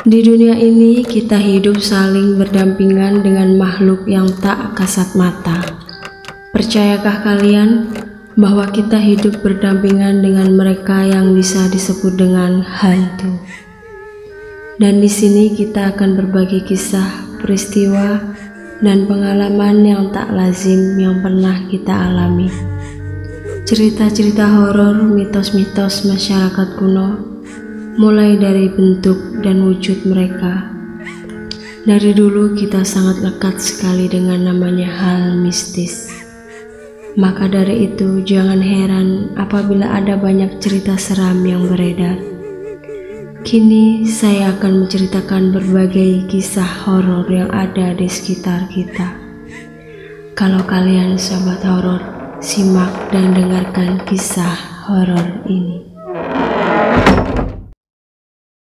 Di dunia ini kita hidup saling berdampingan dengan makhluk yang tak kasat mata. Percayakah kalian bahwa kita hidup berdampingan dengan mereka yang bisa disebut dengan hantu? Dan di sini kita akan berbagi kisah, peristiwa, dan pengalaman yang tak lazim yang pernah kita alami. Cerita-cerita horor, mitos-mitos masyarakat kuno mulai dari bentuk dan wujud mereka. Dari dulu kita sangat lekat sekali dengan namanya hal mistis. Maka dari itu jangan heran apabila ada banyak cerita seram yang beredar. Kini saya akan menceritakan berbagai kisah horor yang ada di sekitar kita. Kalau kalian sobat horor, simak dan dengarkan kisah horor ini.